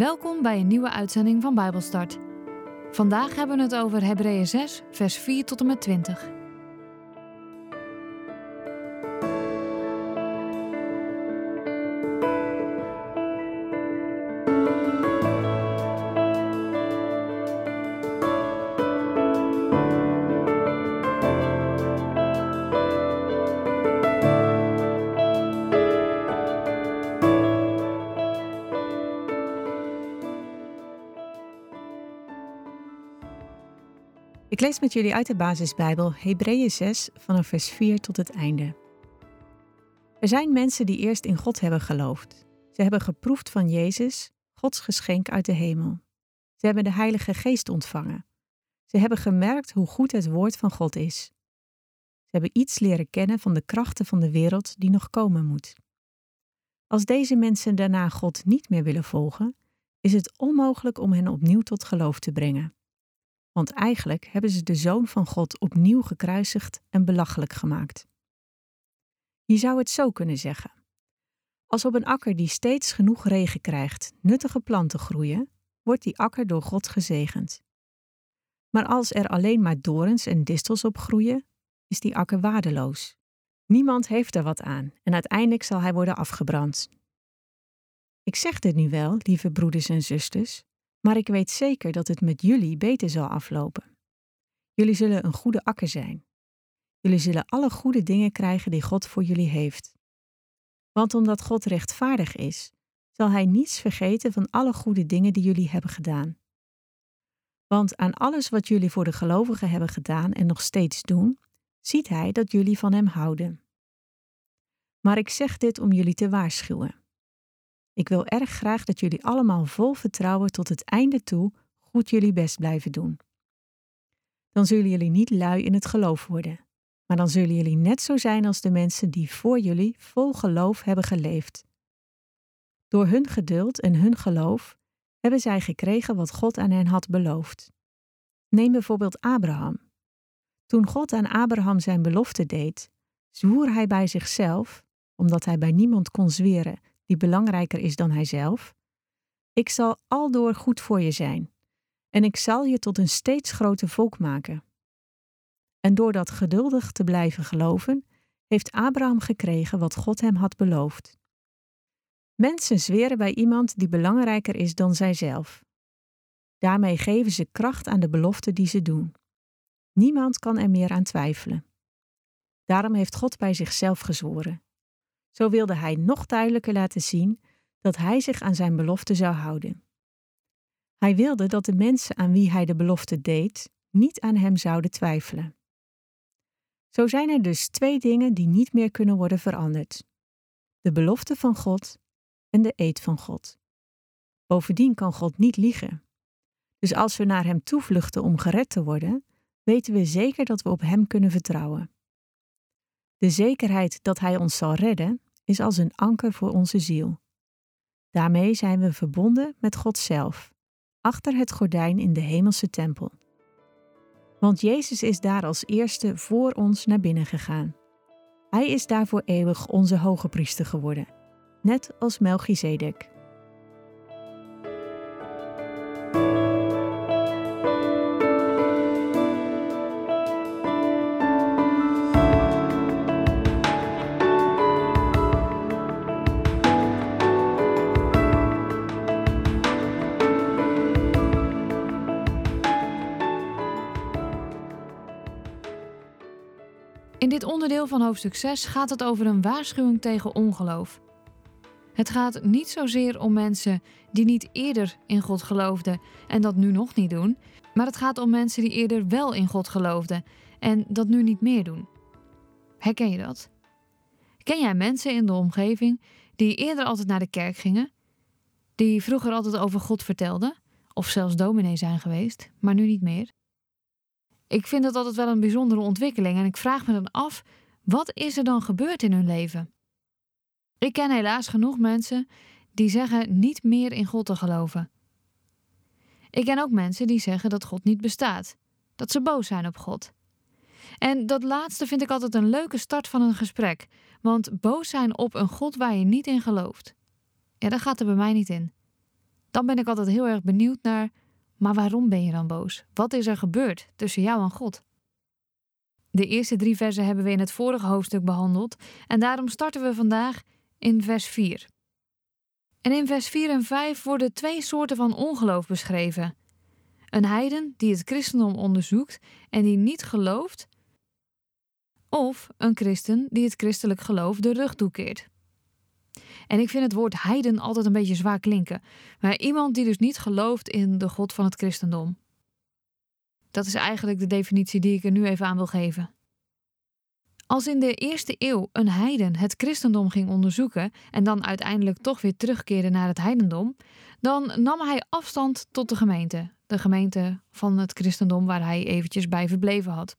Welkom bij een nieuwe uitzending van Bijbelstart. Vandaag hebben we het over Hebreeën 6, vers 4 tot en met 20. Ik lees met jullie uit de basisbijbel Hebreeën 6 vanaf vers 4 tot het einde. Er zijn mensen die eerst in God hebben geloofd. Ze hebben geproefd van Jezus, Gods geschenk uit de hemel. Ze hebben de Heilige Geest ontvangen. Ze hebben gemerkt hoe goed het woord van God is. Ze hebben iets leren kennen van de krachten van de wereld die nog komen moet. Als deze mensen daarna God niet meer willen volgen, is het onmogelijk om hen opnieuw tot geloof te brengen. Want eigenlijk hebben ze de Zoon van God opnieuw gekruisigd en belachelijk gemaakt. Je zou het zo kunnen zeggen. Als op een akker die steeds genoeg regen krijgt, nuttige planten groeien, wordt die akker door God gezegend. Maar als er alleen maar dorens en distels op groeien, is die akker waardeloos. Niemand heeft er wat aan en uiteindelijk zal hij worden afgebrand. Ik zeg dit nu wel, lieve broeders en zusters, maar ik weet zeker dat het met jullie beter zal aflopen. Jullie zullen een goede akker zijn. Jullie zullen alle goede dingen krijgen die God voor jullie heeft. Want omdat God rechtvaardig is, zal Hij niets vergeten van alle goede dingen die jullie hebben gedaan. Want aan alles wat jullie voor de gelovigen hebben gedaan en nog steeds doen, ziet Hij dat jullie van Hem houden. Maar ik zeg dit om jullie te waarschuwen. Ik wil erg graag dat jullie allemaal vol vertrouwen tot het einde toe goed jullie best blijven doen. Dan zullen jullie niet lui in het geloof worden, maar dan zullen jullie net zo zijn als de mensen die voor jullie vol geloof hebben geleefd. Door hun geduld en hun geloof hebben zij gekregen wat God aan hen had beloofd. Neem bijvoorbeeld Abraham. Toen God aan Abraham zijn belofte deed, zwoer hij bij zichzelf, omdat hij bij niemand kon zweren die belangrijker is dan hijzelf. Ik zal aldoor goed voor je zijn, en ik zal je tot een steeds groter volk maken. En door dat geduldig te blijven geloven, heeft Abraham gekregen wat God hem had beloofd. Mensen zweren bij iemand die belangrijker is dan zijzelf. Daarmee geven ze kracht aan de belofte die ze doen. Niemand kan er meer aan twijfelen. Daarom heeft God bij zichzelf gezworen. Zo wilde hij nog duidelijker laten zien dat hij zich aan zijn belofte zou houden. Hij wilde dat de mensen aan wie hij de belofte deed niet aan hem zouden twijfelen. Zo zijn er dus twee dingen die niet meer kunnen worden veranderd: de belofte van God en de eed van God. Bovendien kan God niet liegen. Dus als we naar Hem toevluchten om gered te worden, weten we zeker dat we op Hem kunnen vertrouwen. De zekerheid dat Hij ons zal redden is als een anker voor onze ziel. Daarmee zijn we verbonden met God zelf, achter het gordijn in de hemelse tempel. Want Jezus is daar als eerste voor ons naar binnen gegaan. Hij is daarvoor eeuwig onze hoge priester geworden, net als Melchizedek. In dit onderdeel van hoofdstuk 6 gaat het over een waarschuwing tegen ongeloof. Het gaat niet zozeer om mensen die niet eerder in God geloofden en dat nu nog niet doen, maar het gaat om mensen die eerder wel in God geloofden en dat nu niet meer doen. Herken je dat? Ken jij mensen in de omgeving die eerder altijd naar de kerk gingen, die vroeger altijd over God vertelden, of zelfs dominee zijn geweest, maar nu niet meer? Ik vind dat altijd wel een bijzondere ontwikkeling en ik vraag me dan af, wat is er dan gebeurd in hun leven? Ik ken helaas genoeg mensen die zeggen niet meer in God te geloven. Ik ken ook mensen die zeggen dat God niet bestaat, dat ze boos zijn op God. En dat laatste vind ik altijd een leuke start van een gesprek, want boos zijn op een God waar je niet in gelooft. Ja, dat gaat er bij mij niet in. dan ben ik altijd heel erg benieuwd naar, maar waarom ben je dan boos? Wat is er gebeurd tussen jou en God? De eerste drie versen hebben we in het vorige hoofdstuk behandeld en daarom starten we vandaag in vers 4. En in vers 4 en 5 worden twee soorten van ongeloof beschreven. Een heiden die het christendom onderzoekt en die niet gelooft, of een christen die het christelijk geloof de rug toekeert. En ik vind het woord heiden altijd een beetje zwaar klinken, maar iemand die dus niet gelooft in de God van het christendom. Dat is eigenlijk de definitie die ik er nu even aan wil geven. Als in de eerste eeuw een heiden het christendom ging onderzoeken en dan uiteindelijk toch weer terugkeerde naar het heidendom, dan nam hij afstand tot de gemeente, de gemeente van het christendom waar hij eventjes bij verbleven had.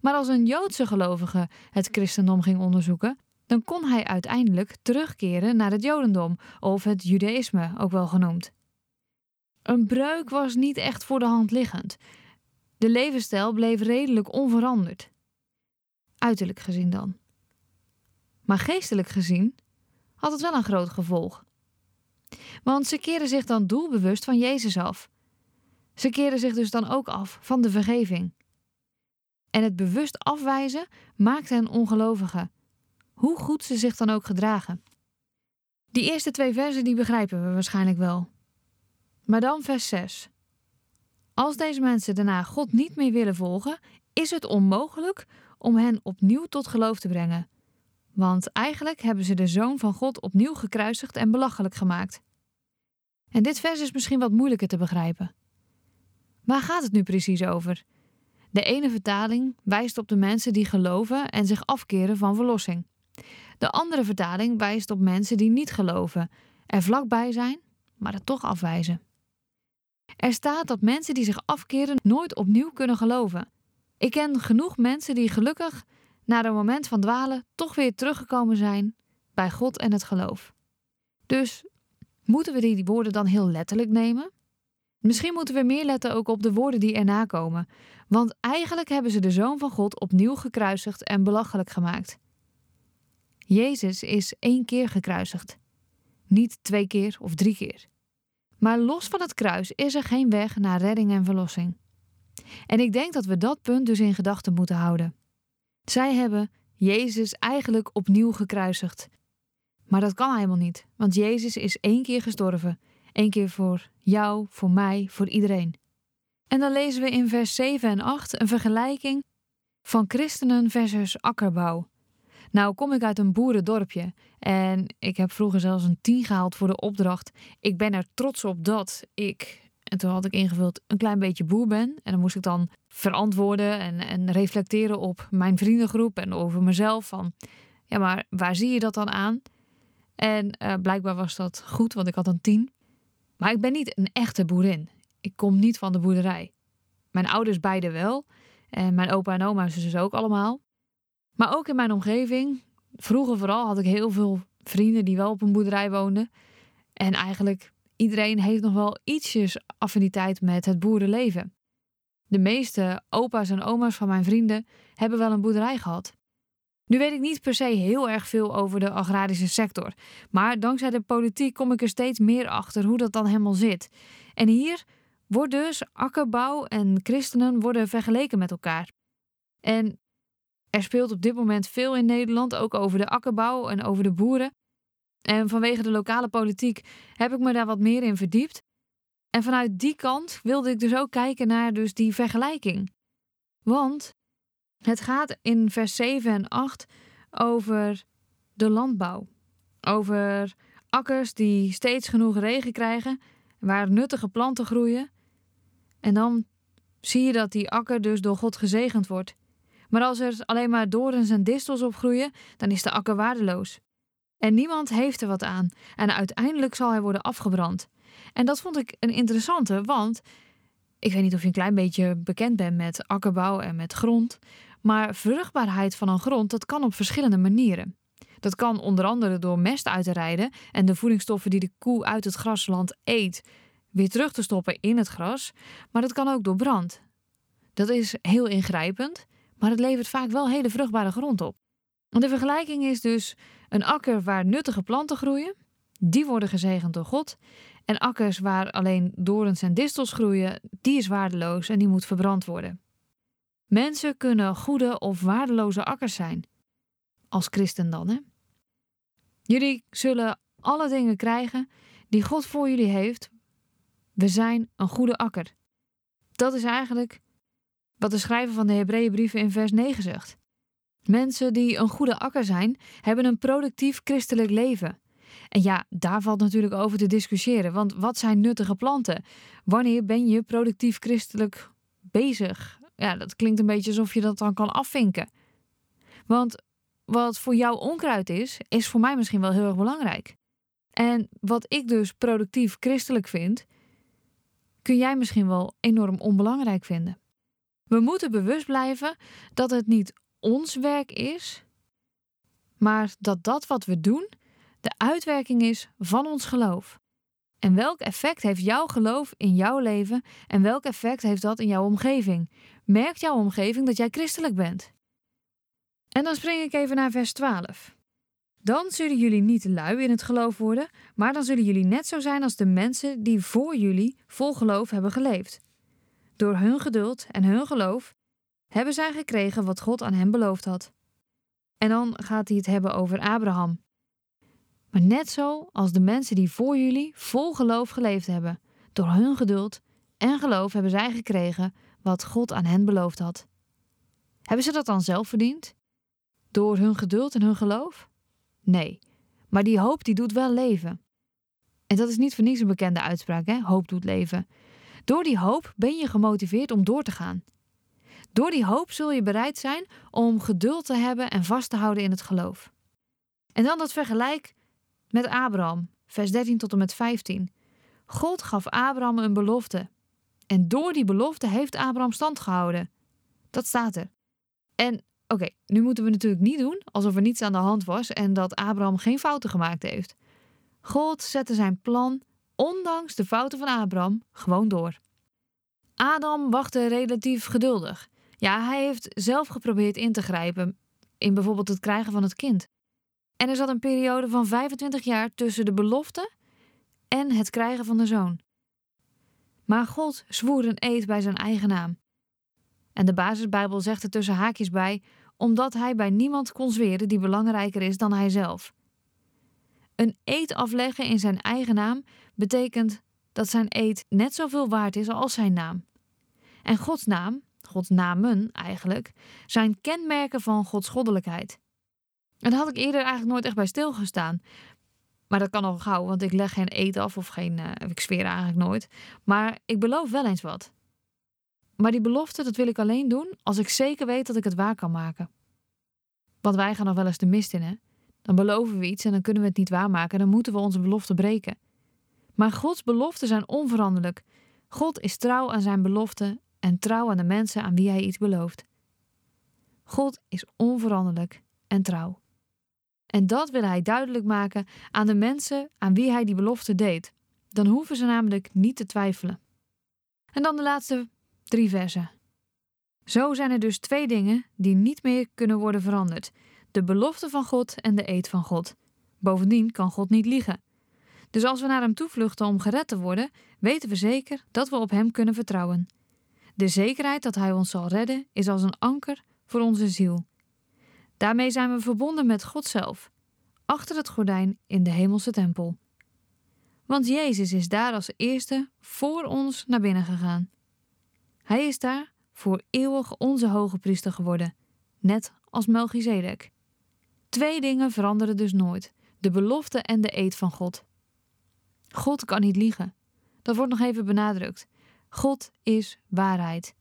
Maar als een Joodse gelovige het christendom ging onderzoeken, dan kon hij uiteindelijk terugkeren naar het Jodendom of het Judaïsme, ook wel genoemd. Een breuk was niet echt voor de hand liggend. De levensstijl bleef redelijk onveranderd. Uiterlijk gezien dan. Maar geestelijk gezien had het wel een groot gevolg. Want ze keren zich dan doelbewust van Jezus af. Ze keren zich dus dan ook af van de vergeving. En het bewust afwijzen maakt hen ongelovigen, hoe goed ze zich dan ook gedragen. Die eerste twee versen die begrijpen we waarschijnlijk wel. Maar dan vers 6. Als deze mensen daarna God niet meer willen volgen, is het onmogelijk om hen opnieuw tot geloof te brengen. Want eigenlijk hebben ze de Zoon van God opnieuw gekruisigd en belachelijk gemaakt. En dit vers is misschien wat moeilijker te begrijpen. Waar gaat het nu precies over? De ene vertaling wijst op de mensen die geloven en zich afkeren van verlossing. De andere vertaling wijst op mensen die niet geloven, er vlakbij zijn, maar het toch afwijzen. Er staat dat mensen die zich afkeren nooit opnieuw kunnen geloven. Ik ken genoeg mensen die gelukkig na een moment van dwalen toch weer teruggekomen zijn bij God en het geloof. Dus moeten we die woorden dan heel letterlijk nemen? Misschien moeten we meer letten ook op de woorden die erna komen, want eigenlijk hebben ze de Zoon van God opnieuw gekruisigd en belachelijk gemaakt. Jezus is één keer gekruisigd, niet twee keer of drie keer. Maar los van het kruis is er geen weg naar redding en verlossing. En ik denk dat we dat punt dus in gedachten moeten houden. Zij hebben Jezus eigenlijk opnieuw gekruisigd. Maar dat kan helemaal niet, want Jezus is één keer gestorven. Eén keer voor jou, voor mij, voor iedereen. En dan lezen we in vers 7 en 8 een vergelijking van christenen versus akkerbouw. Nou kom ik uit een boerendorpje en ik heb vroeger zelfs een 10 gehaald voor de opdracht. Ik ben er trots op dat ik, en toen had ik ingevuld, een klein beetje boer ben. En dan moest ik dan verantwoorden en, en reflecteren op mijn vriendengroep en over mezelf. Van, ja, maar waar zie je dat dan aan? En uh, blijkbaar was dat goed, want ik had een 10. Maar ik ben niet een echte boerin. Ik kom niet van de boerderij. Mijn ouders beide wel. En mijn opa en oma dus ook allemaal. Maar ook in mijn omgeving, vroeger vooral, had ik heel veel vrienden die wel op een boerderij woonden. En eigenlijk iedereen heeft nog wel ietsjes affiniteit met het boerenleven. De meeste opa's en oma's van mijn vrienden hebben wel een boerderij gehad. Nu weet ik niet per se heel erg veel over de agrarische sector, maar dankzij de politiek kom ik er steeds meer achter hoe dat dan helemaal zit. En hier wordt dus akkerbouw en christenen worden vergeleken met elkaar. En er speelt op dit moment veel in Nederland, ook over de akkerbouw en over de boeren. En vanwege de lokale politiek heb ik me daar wat meer in verdiept. En vanuit die kant wilde ik dus ook kijken naar dus die vergelijking. Want het gaat in vers 7 en 8 over de landbouw. Over akkers die steeds genoeg regen krijgen, waar nuttige planten groeien. En dan zie je dat die akker dus door God gezegend wordt. Maar als er alleen maar dorens en distels op groeien, dan is de akker waardeloos. En niemand heeft er wat aan. En uiteindelijk zal hij worden afgebrand. En dat vond ik een interessante, want ik weet niet of je een klein beetje bekend bent met akkerbouw en met grond. Maar vruchtbaarheid van een grond, dat kan op verschillende manieren. Dat kan onder andere door mest uit te rijden en de voedingsstoffen die de koe uit het grasland eet weer terug te stoppen in het gras. Maar dat kan ook door brand. Dat is heel ingrijpend, maar het levert vaak wel hele vruchtbare grond op. De vergelijking is dus een akker waar nuttige planten groeien, die worden gezegend door God, En akkers waar alleen dorens en distels groeien, die is waardeloos en die moet verbrand worden. Mensen kunnen goede of waardeloze akkers zijn. Als christen dan, hè? Jullie zullen alle dingen krijgen die God voor jullie heeft. We zijn een goede akker. Dat is eigenlijk wat de schrijver van de Hebreeënbrieven in vers 9 zegt. Mensen die een goede akker zijn, hebben een productief christelijk leven. En ja, daar valt natuurlijk over te discussiëren, want wat zijn nuttige planten? Wanneer ben je productief christelijk bezig? Ja, dat klinkt een beetje alsof je dat dan kan afvinken. Want wat voor jou onkruid is, is voor mij misschien wel heel erg belangrijk. En wat ik dus productief christelijk vind, kun jij misschien wel enorm onbelangrijk vinden. We moeten bewust blijven dat het niet ons werk is, maar dat dat wat we doen de uitwerking is van ons geloof. En welk effect heeft jouw geloof in jouw leven en welk effect heeft dat in jouw omgeving? Merkt jouw omgeving dat jij christelijk bent? En dan spring ik even naar vers 12. Dan zullen jullie niet lui in het geloof worden, maar dan zullen jullie net zo zijn als de mensen die voor jullie vol geloof hebben geleefd. Door hun geduld en hun geloof hebben zij gekregen wat God aan hen beloofd had. En dan gaat hij het hebben over Abraham. Maar net zo als de mensen die voor jullie vol geloof geleefd hebben. Door hun geduld en geloof hebben zij gekregen wat God aan hen beloofd had. Hebben ze dat dan zelf verdiend? Door hun geduld en hun geloof? Nee, maar die hoop die doet wel leven. En dat is niet voor niets een bekende uitspraak, hè? Hoop doet leven. Door die hoop ben je gemotiveerd om door te gaan. Door die hoop zul je bereid zijn om geduld te hebben en vast te houden in het geloof. En dan dat vergelijk met Abraham, vers 13 tot en met 15. God gaf Abraham een belofte. En door die belofte heeft Abraham stand gehouden. Dat staat er. En oké, nu moeten we natuurlijk niet doen alsof er niets aan de hand was en dat Abraham geen fouten gemaakt heeft. God zette zijn plan, ondanks de fouten van Abraham, gewoon door. Adam wachtte relatief geduldig. Ja, hij heeft zelf geprobeerd in te grijpen in bijvoorbeeld het krijgen van het kind. En er zat een periode van 25 jaar tussen de belofte en het krijgen van de zoon. Maar God zwoer een eed bij zijn eigen naam. En de basisbijbel zegt er tussen haakjes bij, omdat hij bij niemand kon zweren die belangrijker is dan hij zelf. Een eed afleggen in zijn eigen naam betekent dat zijn eed net zoveel waard is als zijn naam. En Gods naam, Gods namen eigenlijk, zijn kenmerken van Gods goddelijkheid. En daar had ik eerder eigenlijk nooit echt bij stilgestaan. Maar dat kan al gauw, want ik leg geen eet af of geen. Uh, ik zweer eigenlijk nooit. Maar ik beloof wel eens wat. Maar die belofte, dat wil ik alleen doen als ik zeker weet dat ik het waar kan maken. Want wij gaan nog wel eens de mist in, hè? Dan beloven we iets en dan kunnen we het niet waarmaken. Dan moeten we onze belofte breken. Maar Gods beloften zijn onveranderlijk. God is trouw aan zijn beloften en trouw aan de mensen aan wie hij iets belooft. God is onveranderlijk en trouw. En dat wil hij duidelijk maken aan de mensen aan wie hij die belofte deed. Dan hoeven ze namelijk niet te twijfelen. En dan de laatste drie versen. Zo zijn er dus twee dingen die niet meer kunnen worden veranderd: de belofte van God en de eed van God. Bovendien kan God niet liegen. Dus als we naar hem toevluchten om gered te worden, weten we zeker dat we op hem kunnen vertrouwen. De zekerheid dat hij ons zal redden is als een anker voor onze ziel. Daarmee zijn we verbonden met God zelf, achter het gordijn in de hemelse tempel. Want Jezus is daar als eerste voor ons naar binnen gegaan. Hij is daar voor eeuwig onze hoge priester geworden, net als Melchizedek. Twee dingen veranderen dus nooit: de belofte en de eed van God. God kan niet liegen. Dat wordt nog even benadrukt. God is waarheid.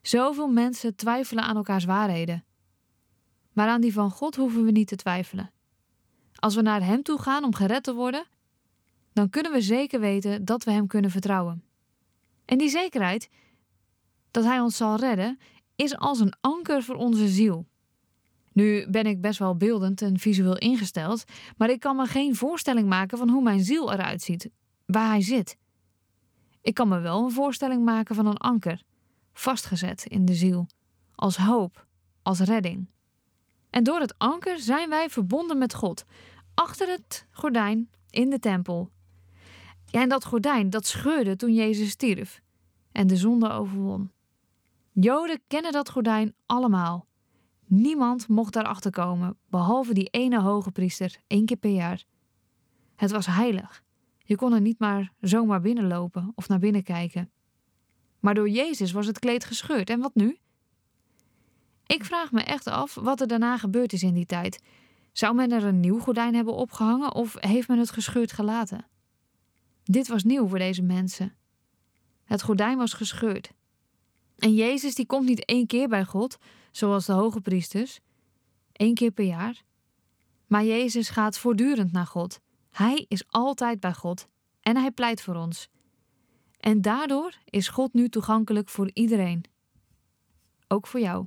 Zoveel mensen twijfelen aan elkaars waarheden. Maar aan die van God hoeven we niet te twijfelen. Als we naar Hem toe gaan om gered te worden, dan kunnen we zeker weten dat we Hem kunnen vertrouwen. En die zekerheid dat Hij ons zal redden, is als een anker voor onze ziel. Nu ben ik best wel beeldend en visueel ingesteld, maar ik kan me geen voorstelling maken van hoe mijn ziel eruit ziet, waar hij zit. Ik kan me wel een voorstelling maken van een anker, vastgezet in de ziel, als hoop, als redding. En door het anker zijn wij verbonden met God, achter het gordijn in de tempel. Ja, en dat gordijn, dat scheurde toen Jezus stierf en de zonde overwon. Joden kennen dat gordijn allemaal. Niemand mocht daarachter komen, behalve die ene hoge priester, één keer per jaar. Het was heilig. Je kon er niet maar zomaar binnenlopen of naar binnen kijken. Maar door Jezus was het kleed gescheurd. En wat nu? Ik vraag me echt af wat er daarna gebeurd is in die tijd. Zou men er een nieuw gordijn hebben opgehangen of heeft men het gescheurd gelaten? Dit was nieuw voor deze mensen. Het gordijn was gescheurd. En Jezus die komt niet één keer bij God, zoals de hoge priesters, één keer per jaar. Maar Jezus gaat voortdurend naar God. Hij is altijd bij God en hij pleit voor ons. En daardoor is God nu toegankelijk voor iedereen. Ook voor jou.